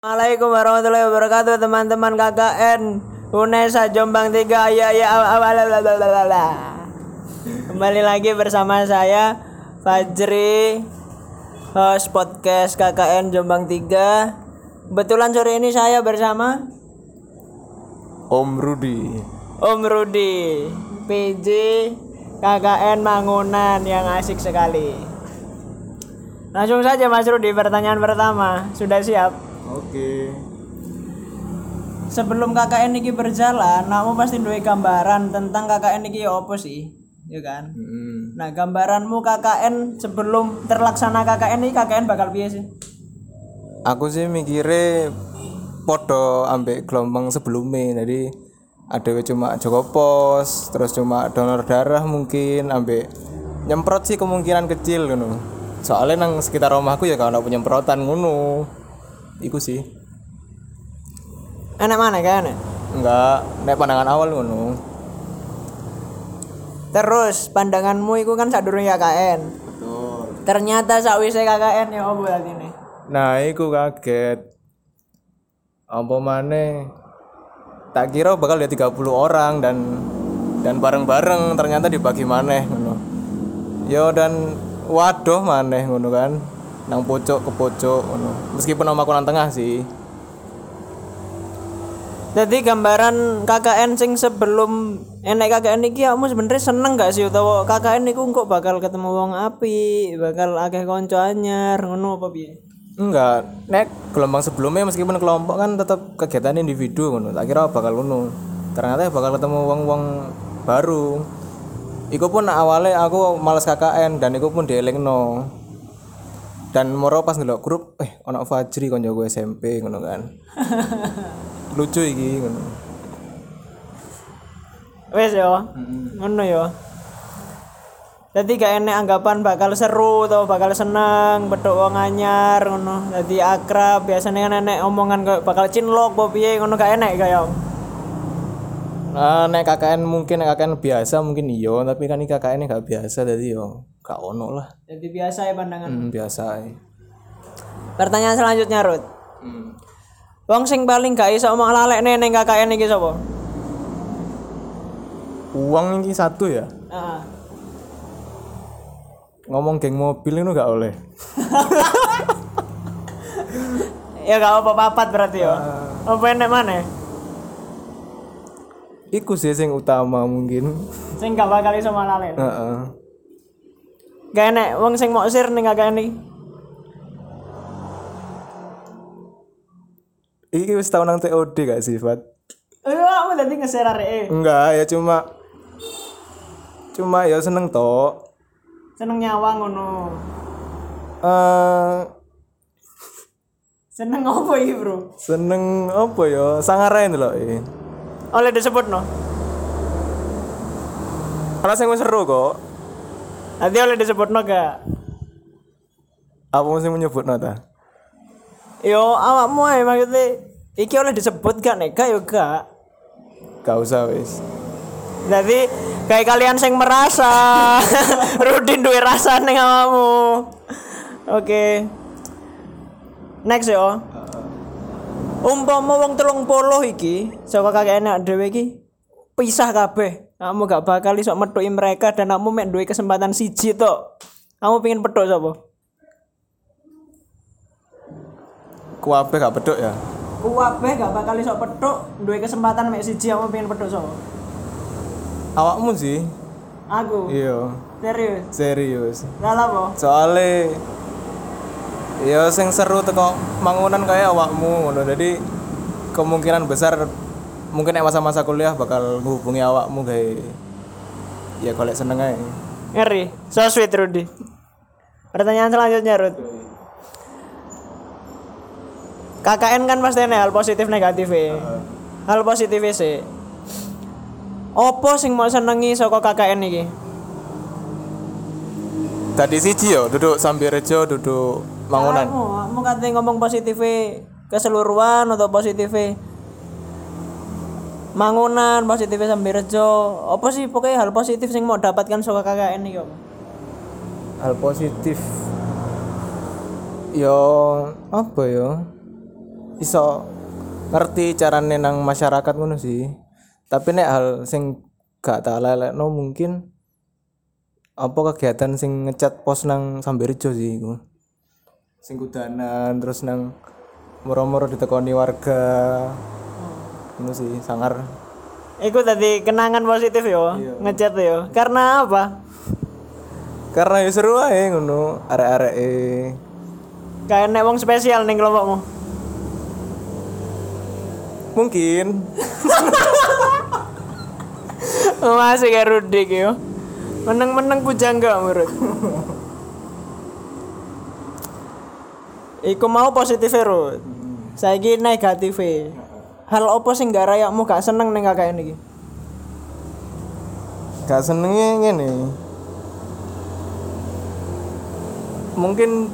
Assalamualaikum warahmatullahi wabarakatuh teman-teman KKN Unesa Jombang 3 ya ya. Kembali lagi bersama saya Fajri host podcast KKN Jombang 3 Kebetulan sore ini saya bersama Om Rudi. Om Rudi PJ KKN Mangunan yang asik sekali Langsung saja Mas Rudi pertanyaan pertama Sudah siap? Oke. sebelum KKN ini berjalan, kamu pasti duwe gambaran tentang KKN ini apa sih? Ya kan? Hmm. Nah, gambaranmu KKN sebelum terlaksana KKN ini KKN bakal piye sih? Aku sih mikirnya podo ambek gelombang sebelumnya. Jadi ada cuma Joko Pos, terus cuma donor darah mungkin ambek nyemprot sih kemungkinan kecil ngono. Soalnya nang sekitar rumahku ya kalau penyemprotan ngono. Iku sih. Enak mana kan? Enggak, nek pandangan awal ngono. Terus pandanganmu itu kan sadurunge KKN. Betul. Ternyata sakwise KKN ya berarti nih? Nah, iku kaget. Apa maneh? Tak kira bakal ada 30 orang dan dan bareng-bareng ternyata dibagi maneh ngono. Yo dan waduh maneh ngono kan. Nang pojok ke pojok ngono. Meskipun nama nang tengah sih. Jadi gambaran KKN sing sebelum enek KKN iki kamu sebenarnya seneng gak sih utawa KKN niku kok bakal ketemu wong api, bakal akeh kanca anyar, ngono apa piye? Enggak, nek gelombang sebelumnya meskipun kelompok kan tetap kegiatan individu ngono. Tak kira bakal ngono. Ternyata bakal ketemu wong-wong baru. Iku pun awalnya aku males KKN dan iku pun dielingno. Dan moro pas ndelok grup, eh ono Fajri konco gue SMP ngono kan. Lucu iki ngono. Wes yo. Ngono yo. Jadi gak enek anggapan bakal seru atau bakal seneng, bedok wong anyar ngono. Jadi akrab, biasanya kan enek omongan kayak bakal cinlok apa piye ngono gak enek kaya. Nah, nek KKN mungkin nek KKN biasa mungkin iya, tapi kan ini KKN gak biasa jadi yo gak ono lah. Jadi biasa ya pandangan. Hmm, biasa ae. Pertanyaan selanjutnya, Rut. Hmm. Wong sing paling gak iso omong lalek neneng KKN iki sapa? Uang ini satu ya. Heeh. ngomong geng mobil itu gak oleh Ya gak apa papat berarti ya. Apa enek mana? iku sih yang utama mungkin Sing gak bakal iso malalen. Heeh. Gak enek wong sing mau sir ning KKN iki. iki wis tau nang TOD gak sih Fat? Eh, aku tadi nge-share areke. enggak ya cuma cuma ya seneng tok Seneng nyawang ngono. eh Seneng apa iki, Bro? seneng apa ya sangarain lho eh Oleh disebut no. karena sing wis seru kok Nanti oleh disebut no gak? apa mesti menyebut nota Yo awakmu ae maksudnya iki oleh disebut gak nek gak yo gak. gak usah wis Jadi kayak kalian sing merasa Rudin duwe rasa ning awakmu. Oke. Next yo. Umpama wong telung puluh iki saka kakek enak dhewe iki pisah kabeh. Kamu gak bakal iso metuki mereka dan kamu mek duwe kesempatan siji tok. Kamu pengen petuk sapa? kuape gak bedok ya Kuwabeh gak bakal iso petuk duwe kesempatan mek siji kamu pengen petuk sapa? awakmu sih Aku. iya Serius. serius lha apa? soalnya ya sing seru teko mangunan kayak awakmu ngono jadi kemungkinan besar mungkin nek masa-masa kuliah bakal menghubungi awakmu kayak ya golek seneng ae Ngeri. So sweet Rudy. Pertanyaan selanjutnya Rud. KKN kan pasti ada hal positif negatif ya. Hal positif sih. Opo sing mau senengi saka KKN iki? tadi siji yo duduk sambil rejo duduk mangunan Kamu, kamu katanya ngomong positif keseluruhan atau positif mangunan positif sambil rejo. Apa sih pokoknya hal positif sing mau dapatkan saka KKN apa? hal positif? Yo apa yo? Iso ngerti carane nang masyarakat ngono sih. Tapi nek hal sing gak tak lelekno mungkin apa kegiatan sing ngecat pos nang Samberjo sih iku. Sing kudanan terus nang moro-moro ditekoni warga ngono sih sangar Iku tadi kenangan positif yo, ngecat yo. Karena apa? karena ya seru ae ngono arek-arek e Kayak nek wong spesial ning kelompokmu. mungkin Masih kayak Rudik yo. Meneng-meneng pujangga menurut. Iku mau positif Rud. Saiki negatif Hal apa sing gak rayakmu gak seneng ning KKN iki? gak senengnya ngene. Mungkin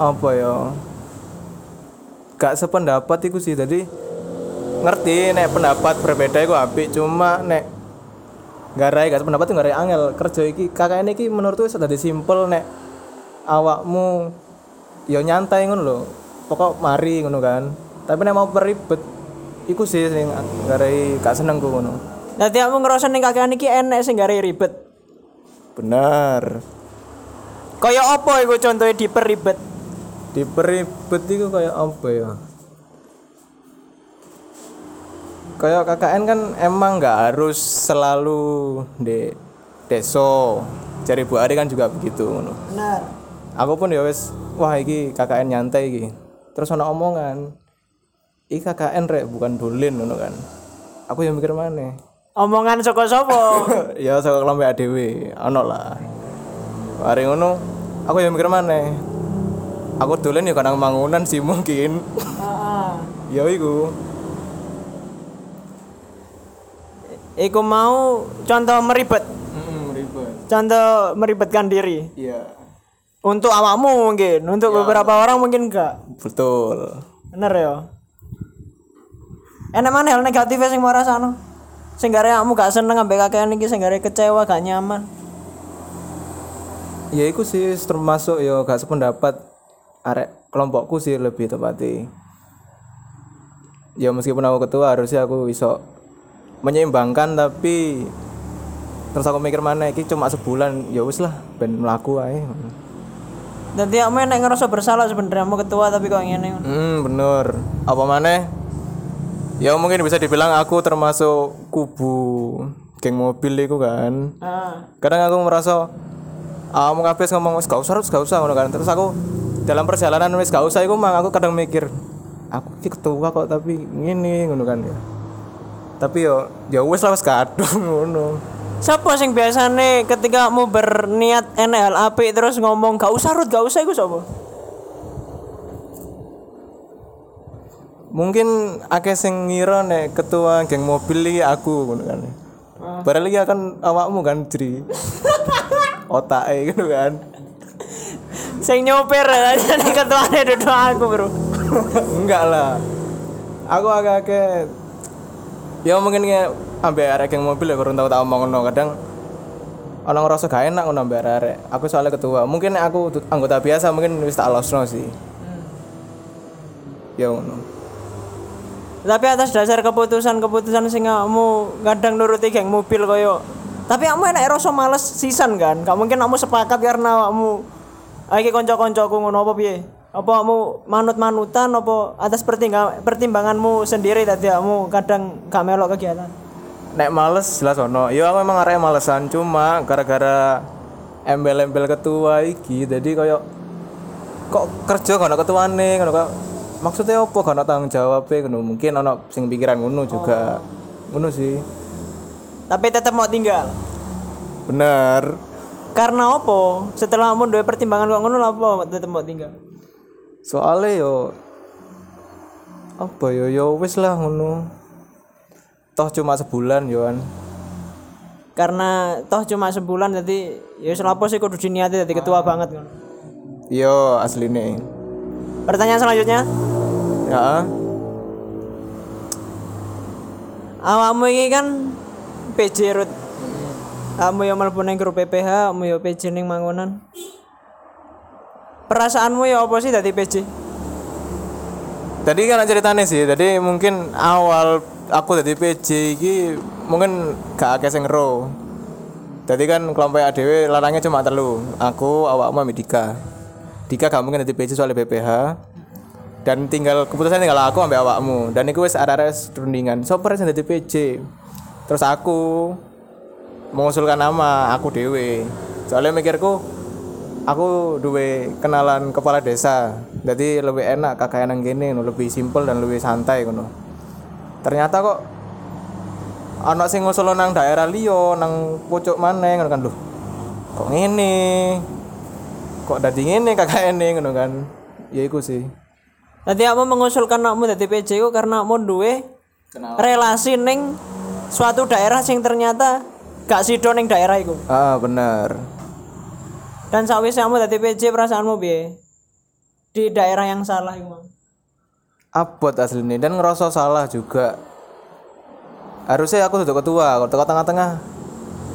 apa ya? Gak sependapat iku sih. Tadi ngerti nek pendapat berbeda iku apik. Cuma nek gak rai gak sependapat tuh gak rai angel. Kerja iki KKN iki menurutku wis dadi simpel nek awakmu ya nyantai ngono lho. Pokok mari ngono kan. Tapi nek mau peribet iku sih sing gak rai gak seneng ku ngono Dadi aku ngerasa ning KKN iki enek sing gak ribet. bener Kaya apa iku contohnya diperibet? diperibet itu kayak apa ya kayak KKN kan emang nggak harus selalu di deso cari Bu Ari kan juga begitu. Benar. aku pun ya wes wah iki KKN nyantai iki terus ana omongan iki KKN rek bukan dolin ngono kan. Aku yang mikir mana? Omongan saka sapa? ya saka kelompok ADW ono lah. Hari ngono aku yang mikir mana? Aku dolen ya kadang mangunan sih mungkin. Heeh. ya iku. Iku mau contoh meribet, ribet contoh meribetkan diri. iya. Untuk awakmu mungkin, untuk beberapa orang mungkin enggak. betul. Bener ya. Enak mana hal negatifnya sing mau rasano? Sing gare kamu gak seneng ambek kakean iki sing gare kecewa gak nyaman. ya iku sih termasuk ya gak sependapat arek kelompokku sih lebih tepatnya ya meskipun aku ketua harusnya aku bisa menyeimbangkan tapi terus aku mikir mana iki cuma sebulan ya wis lah ben melaku ae Dadi kamu enak ngerasa bersalah sebenarnya kamu ketua tapi kok ngene. hmm bener apa mana ya mungkin bisa dibilang aku termasuk kubu geng mobil itu kan Ah. kadang aku merasa ah mau kabeh ngomong gak usah wis gak usah ngono kan terus aku dalam perjalanan wis gak usah iku mang aku kadang mikir aku iki ketua kok tapi ngene ngono kan ya tapi yo ya wis lah wis kadung ngono Siapa sing biasane ketika mau berniat apik terus ngomong gak usah rut gak usah iku sapa? Mungkin akeh sing ngira nek ketua geng mobil iki aku ngono kan. Padahal iki akan awakmu kan jri otake gitu kan. Sing nyopir aja nih ketuane duduk aku, Bro. enggak lah. Aku agak-agak ya mungkin kayak ambek arek yang mobil ya kurang tahu tak omong ngono. Kadang orang ngerasa gak enak ngono ambek arek aku soalnya ketua. Mungkin aku anggota biasa mungkin wis tak losno sih. Ya ngono Tapi atas dasar keputusan-keputusan sing kamu kadang nuruti geng mobil koyo. Tapi kamu enak rasa males sisan kan? Gak mungkin kamu sepakat karena kamu iki kanca-kancaku ngono apa piye? Apa kamu manut-manutan apa atas pertimbangan pertimbanganmu sendiri tadi kamu kadang gak melok kegiatan? nek males jelas ono ya aku memang arek malesan cuma gara-gara embel-embel ketua iki jadi koyo kok kerja gak ono ketuane ngono kok maksudnya apa? Gak ono tanggung jawab ngono. Mungkin ono sing pikiran ngono juga. Ngono sih. Tapi tetap mau tinggal. bener. Karena apa? Setelah kamu dua pertimbangan kok ngono apa tetap mau tinggal? soalnya yo apa yo? Yo wis lah ngono. Toh cuma sebulan yoan Karena toh cuma sebulan jadi ya selapo sih kudu diniati jadi ketua banget kan. yo asline. Pertanyaan selanjutnya, ya awakmu iki kan PJ Rut. Kamu yang mlebu ning grup PPH, kamu ya PJ ning mangunan. Perasaanmu ya apa sih dadi PJ? Tadi kan ceritanya sih, tadi mungkin awal aku dari PJ iki mungkin gak akeh sing ero. Tadi kan kelompok ADW larangnya cuma telu. Aku, awakmu, ambek Dika. Dika gak mungkin dari PJ soalnya BPH. Dan tinggal keputusan tinggal aku ambek awakmu. Dan itu wis arah-arah rundingan. Sopo sing dadi PJ? Terus aku mengusulkan nama aku dewe. Soalnya mikirku aku duwe kenalan kepala desa jadi lebih enak kakak nang gini lebih simpel dan lebih santai ngono ternyata kok anak sing ngusul nang daerah liyo nang pucuk maneh ngono kan lho kok ngene kok dadi ngene kakak ini ngono kan ya iku sih Nanti aku mengusulkan nakmu dari PJ ku karena mau duwe relasi ning suatu daerah sing ternyata gak sido ning daerah iku. ah bener. Dan sakwise kamu dari PJ perasaanmu piye? Di daerah yang salah iku. Abot aslinya dan ngerasa salah juga. Harusnya aku duduk ketua kalau tengah tengah-tengah.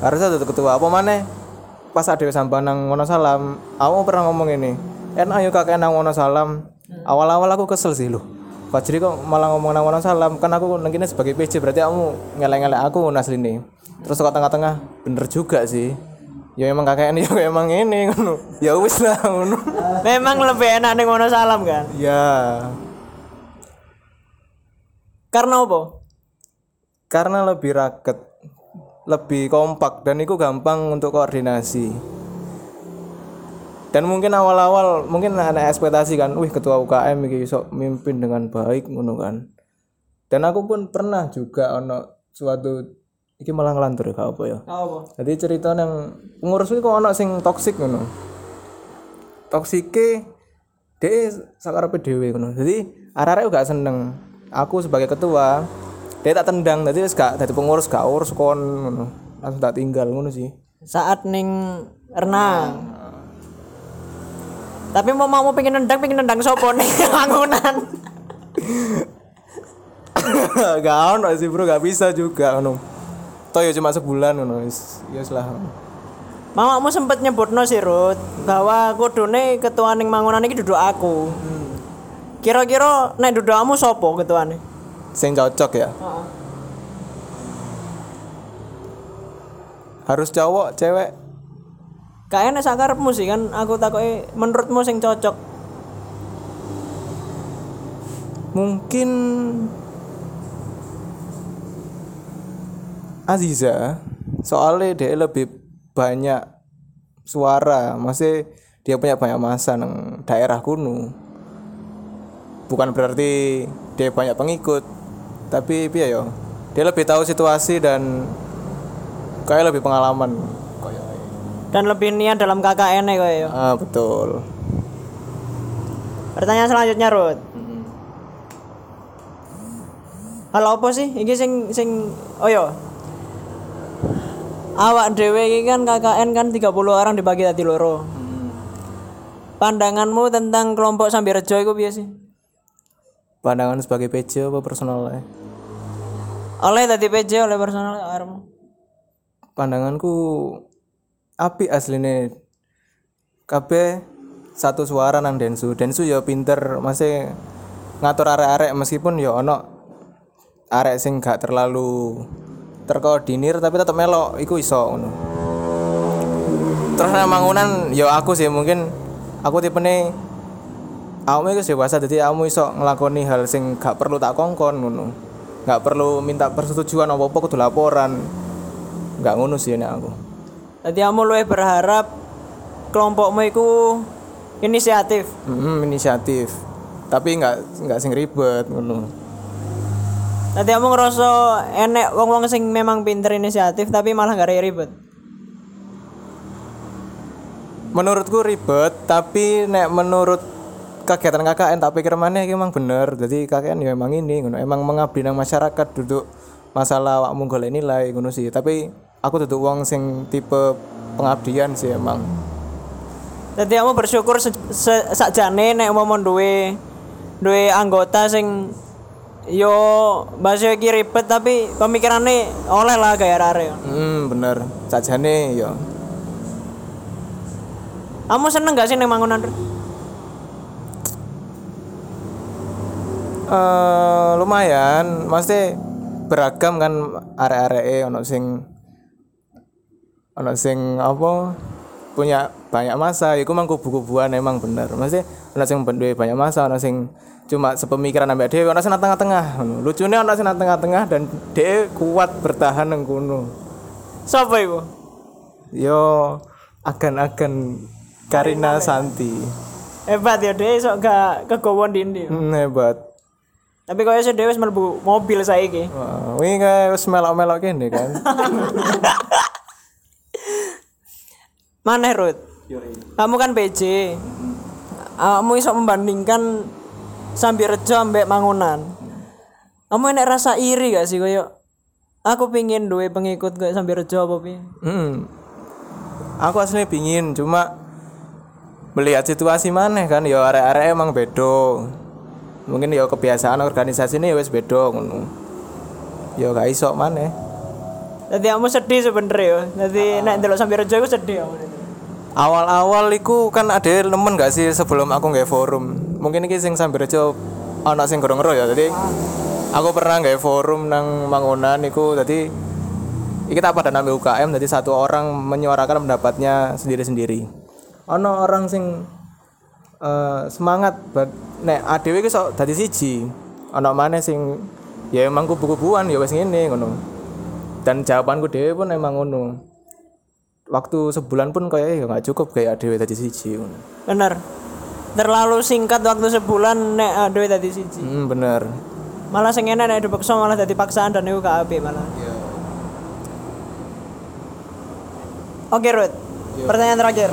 Harusnya duduk ketua. Apa mana pas ada sampai nang Wonosalam aku pernah ngomong ini. En ayo kakek nang Wonosalam awal-awal aku kesel sih loh. Fajri kok malah ngomong nang Wonosalam kan aku nang kene sebagai PC berarti kamu ngelek-ngelek aku asline. Terus ke tengah-tengah bener juga sih. Ya emang kakek ini ya emang ini ngono. Ya wis lah ngono. Memang lebih enak ning Wonosalam kan? ya. Karena apa? karena lebih raket lebih kompak dan itu gampang untuk koordinasi dan mungkin awal-awal mungkin ada ekspektasi kan wih ketua UKM iki iso mimpin dengan baik ngono kan. Dan aku pun pernah juga ono suatu iki malah ngelantur gak apa ya? Apa? jadi cerita yang pengurus kok ono sing toksik ngono. Toksike dia sakarepe dhewe ngono. Jadi arek-arek gak seneng. Aku sebagai ketua dia tak tendang. Jadi wis gak dadi pengurus gak urus kon ngono. Langsung tak tinggal ngono sih. Saat ning renang. Tapi mau mau pengen nendang, pengen nendang sopo nih? Bangunan. gak ono sih bro. Gak bisa juga ngono. Toh ya cuma sebulan wis ya lah. Mamamu sempet nyebutno sih Rut bahwa kudune ketua ning bangunan iki duduk aku. Kira-kira nek duduk kamu sopo ketuane? sing cocok ya? Harus cowok cewek Kayaknya sakarepmu sih kan aku takoki menurutmu sing cocok. mungkin Aziza soalnya dia lebih banyak suara. Masih dia punya banyak masa nang daerah kuno. Bukan berarti dia banyak pengikut tapi piye yo? Dia lebih tahu situasi dan kayak lebih pengalaman Dan lebih niat dalam KKN ya kowe ya. ah betul Pertanyaan selanjutnya Rut. Halo apa sih? Iki sing sing oh yo. Awak dhewe iki kan KKN kan 30 orang dibagi tadi loro. Pandanganmu tentang kelompok Sambirejo iku piye sih? pandangan sebagai PJ apa personal ya? Oleh tadi PJ oleh personal armu. pandanganku api aslinya. Kabeh satu suara nang Densu. Densu ya pinter masih ngatur arek-arek meskipun ya ono arek sing gak terlalu terkoordinir tapi tetap melok iku iso ngono. Terus nang bangunan ya aku sih mungkin aku tipe nih aku itu dewasa jadi kamu iso ngelakoni hal sing gak perlu tak kongkon ngono. Gak perlu minta persetujuan apa-apa kudu laporan. Gak ngono sih ini aku Tadi kamu luwih berharap kelompokmu iku inisiatif. Mm, inisiatif. Tapi nggak nggak sing ribet ngono. Tadi kamu ngerasa enek wong-wong sing memang pinter inisiatif tapi malah gak ribet. menurutku ribet tapi nek menurut kegiatan KKN tak pikir mana emang bener. Jadi KKN ya emang ini ngono. Emang mengabdi nang masyarakat duduk masalah awakmu golek nilai ngono sih. Tapi aku duduk wong sing tipe pengabdian sih emang Jadi kamu bersyukur se se sakjane nek mau duwe duwe anggota sing yo bahasa iki ribet tapi pemikirannya oleh lah gaya rare. hmm bener sajane ya Kamu seneng gak sih neng bangunan? eh lumayan, mesti beragam kan arek-areke ono sing ono sing apa punya banyak masa iku mang kubu-kubuan emang bener. Mesti ono sing duwe banyak masa ono sing cuma sepemikiran ambek dhewe ono sing nang tengah-tengah. Lucune ono sing nang tengah-tengah dan dhewe kuat bertahan nang kono. Siapa iku? yo agan-agan Karina Santi. Hebat ya dia sok gak kegowon dindi. Hmm, hebat. Tapi sih dia wis mlebu mobil saiki. Wah, ini kayak wis melok-melok kene kan Mana Ruth? Kamu kan PJ. Kamu iso membandingkan Sambirejo ambek Mangunan. Kamu enek rasa iri gak sih koyo aku pingin duwe pengikut kayak Sambirejo apa piye? Hmm. Aku aslinya pingin cuma melihat situasi mana kan ya arek-arek emang bedo. Mungkin ya kebiasaan organisasi ini ya wis bedo ngono. Ya gak iso mana. Jadi kamu sedih sebenernya ya. Jadi nek ndelok Sambirejo aku sedih kamu. Awal-awal iku kan ada nemen gak sih sebelum aku nggak forum. Mungkin iki sing sambil aja anak sing gorong ya. Jadi aku pernah nggak forum nang Mangunan iku jadi kita pada namanya UKM jadi satu orang menyuarakan pendapatnya sendiri-sendiri. Ono orang sing eh, semangat bag nek adewe iki sok dadi siji. Ono mana sing ya emang kubu-kubuan ya wis ngene ngono. Dan jawabanku dhewe pun emang ngono. Waktu sebulan pun kayak ya nggak cukup kayak adewe tadi siji. Bener. Terlalu singkat waktu sebulan nek aduh tadi siji. Hmm, bener. Malah sing enak nek dipaksa malah dadi paksaan dan itu gak apik malah. Oke, Ruth. Pertanyaan terakhir.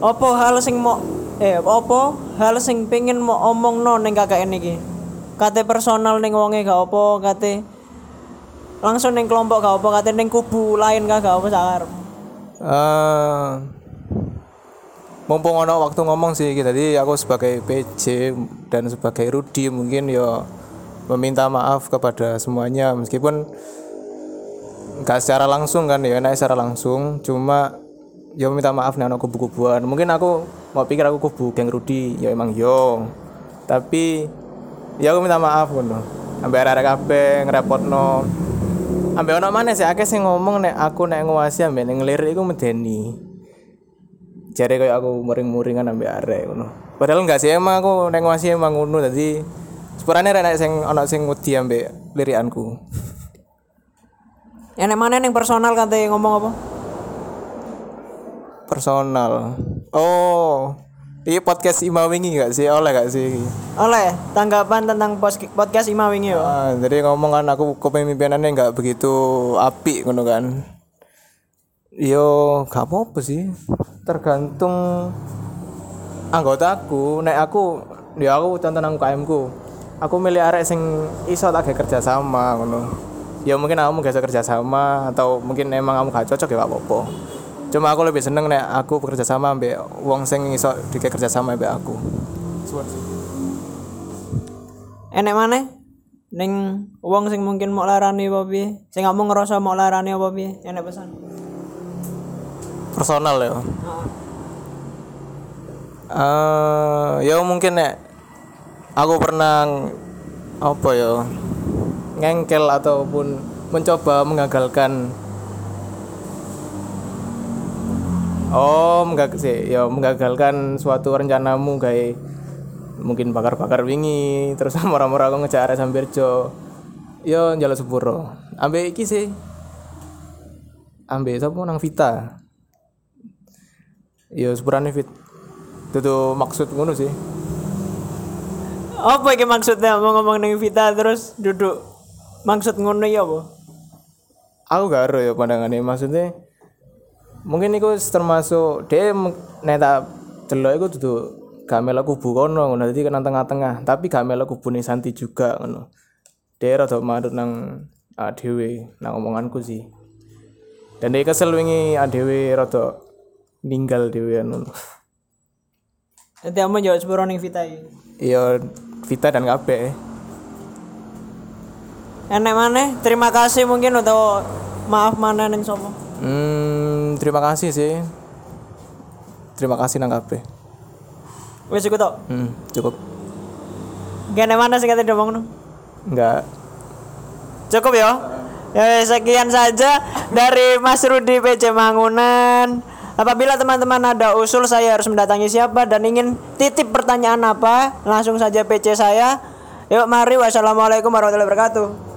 Opo hal sing mau eh opo hal sing pengen mau omongno ning KKN iki? Kate personal ning wonge gak opo, kate langsung ning kelompok gak opo, kate ning kubu lain gak gak opo sakar. Eh mumpung ono waktu ngomong sih jadi aku sebagai PJ dan sebagai Rudi mungkin ya meminta maaf kepada semuanya. Meskipun nggak secara langsung kan ya naik secara langsung. Cuma ya minta maaf nih anak kubu-kubuan. Mungkin aku mau pikir aku kubu geng Rudi ya emang yo tapi ya aku minta maaf ngono. Sampai arek kabeh ngrepotno ambek ono mana sih akeh sing ngomong nek aku nek nguasi ambek ning ngelirik iku medeni. Jare kayak aku muring-muringan ambek arek ngono. Padahal enggak sih emang aku nek nguasi emang ngono dadi sepurane rek nek sing ono sing wedi ambek lirikanku. Enek mana ning personal kate ngomong apa? personal. Oh ini podcast Ima wingi gak sih oleh gak sih Oleh tanggapan tentang podcast Ima wingi yo. Ah, jadi ngomong kan aku kepemimpinannya nggak begitu api ngono kan. Yo, gak apa-apa sih. Tergantung anggotaku. Nek aku, ya aku contoh nang UKM ku. Aku milih arek sing iso tak kerja sama ngono. Ya mungkin kamu gak kerja sama atau mungkin emang kamu gak cocok ya gak apa-apa. Cuma aku lebih seneng nek aku bekerja sama ambek wong sing iso dikek kerja sama ambek aku. Enek mana? Ning wong sing mungkin mau larani apa piye? Sing kamu ngerasa mau larani apa piye? Enek pesan. Personal ya. eh ya mungkin nek aku pernah apa ya ngengkel ataupun mencoba mengagalkan oh menggag sih ya menggagalkan suatu rencanamu kayak mungkin bakar-bakar wingi terus murah-murah aku ngejar arek Sambirjo yo njaluk sepuro. Ambek iki sih. Ambek sapa nang Vita? Yo sepurane fit itu maksud ngono sih. Apa iki maksudnya? Mau ngomong ning Vita terus duduk. Maksud ngono ya apa? aku gak ero ya pandangannya. Maksudnya mungkin itu termasuk dia meng- nek tak delok iku dudu gak melok kubu kono ngono dadi kena tengah-tengah tapi gak melok kubu Santi juga ngono dia rada manut nang dhewe nang omonganku sih dan dia kesel wingi dhewe rada ninggal dhewe ngono Nanti kamu jawab sepuro ning Vita iki. iya Vita dan kabeh Enek mana? Terima kasih mungkin atau maaf mana ning sapa? Hmm, terima kasih sih terima kasih nang kabeh Wis iku tok. hmm, cukup Gene mana sih kata ngomong Enggak. Cukup ya. Ya sekian saja dari Mas Rudi PC Mangunan. Apabila teman-teman ada usul saya harus mendatangi siapa dan ingin titip pertanyaan apa, langsung saja PC saya. Yuk mari wassalamualaikum warahmatullahi wabarakatuh.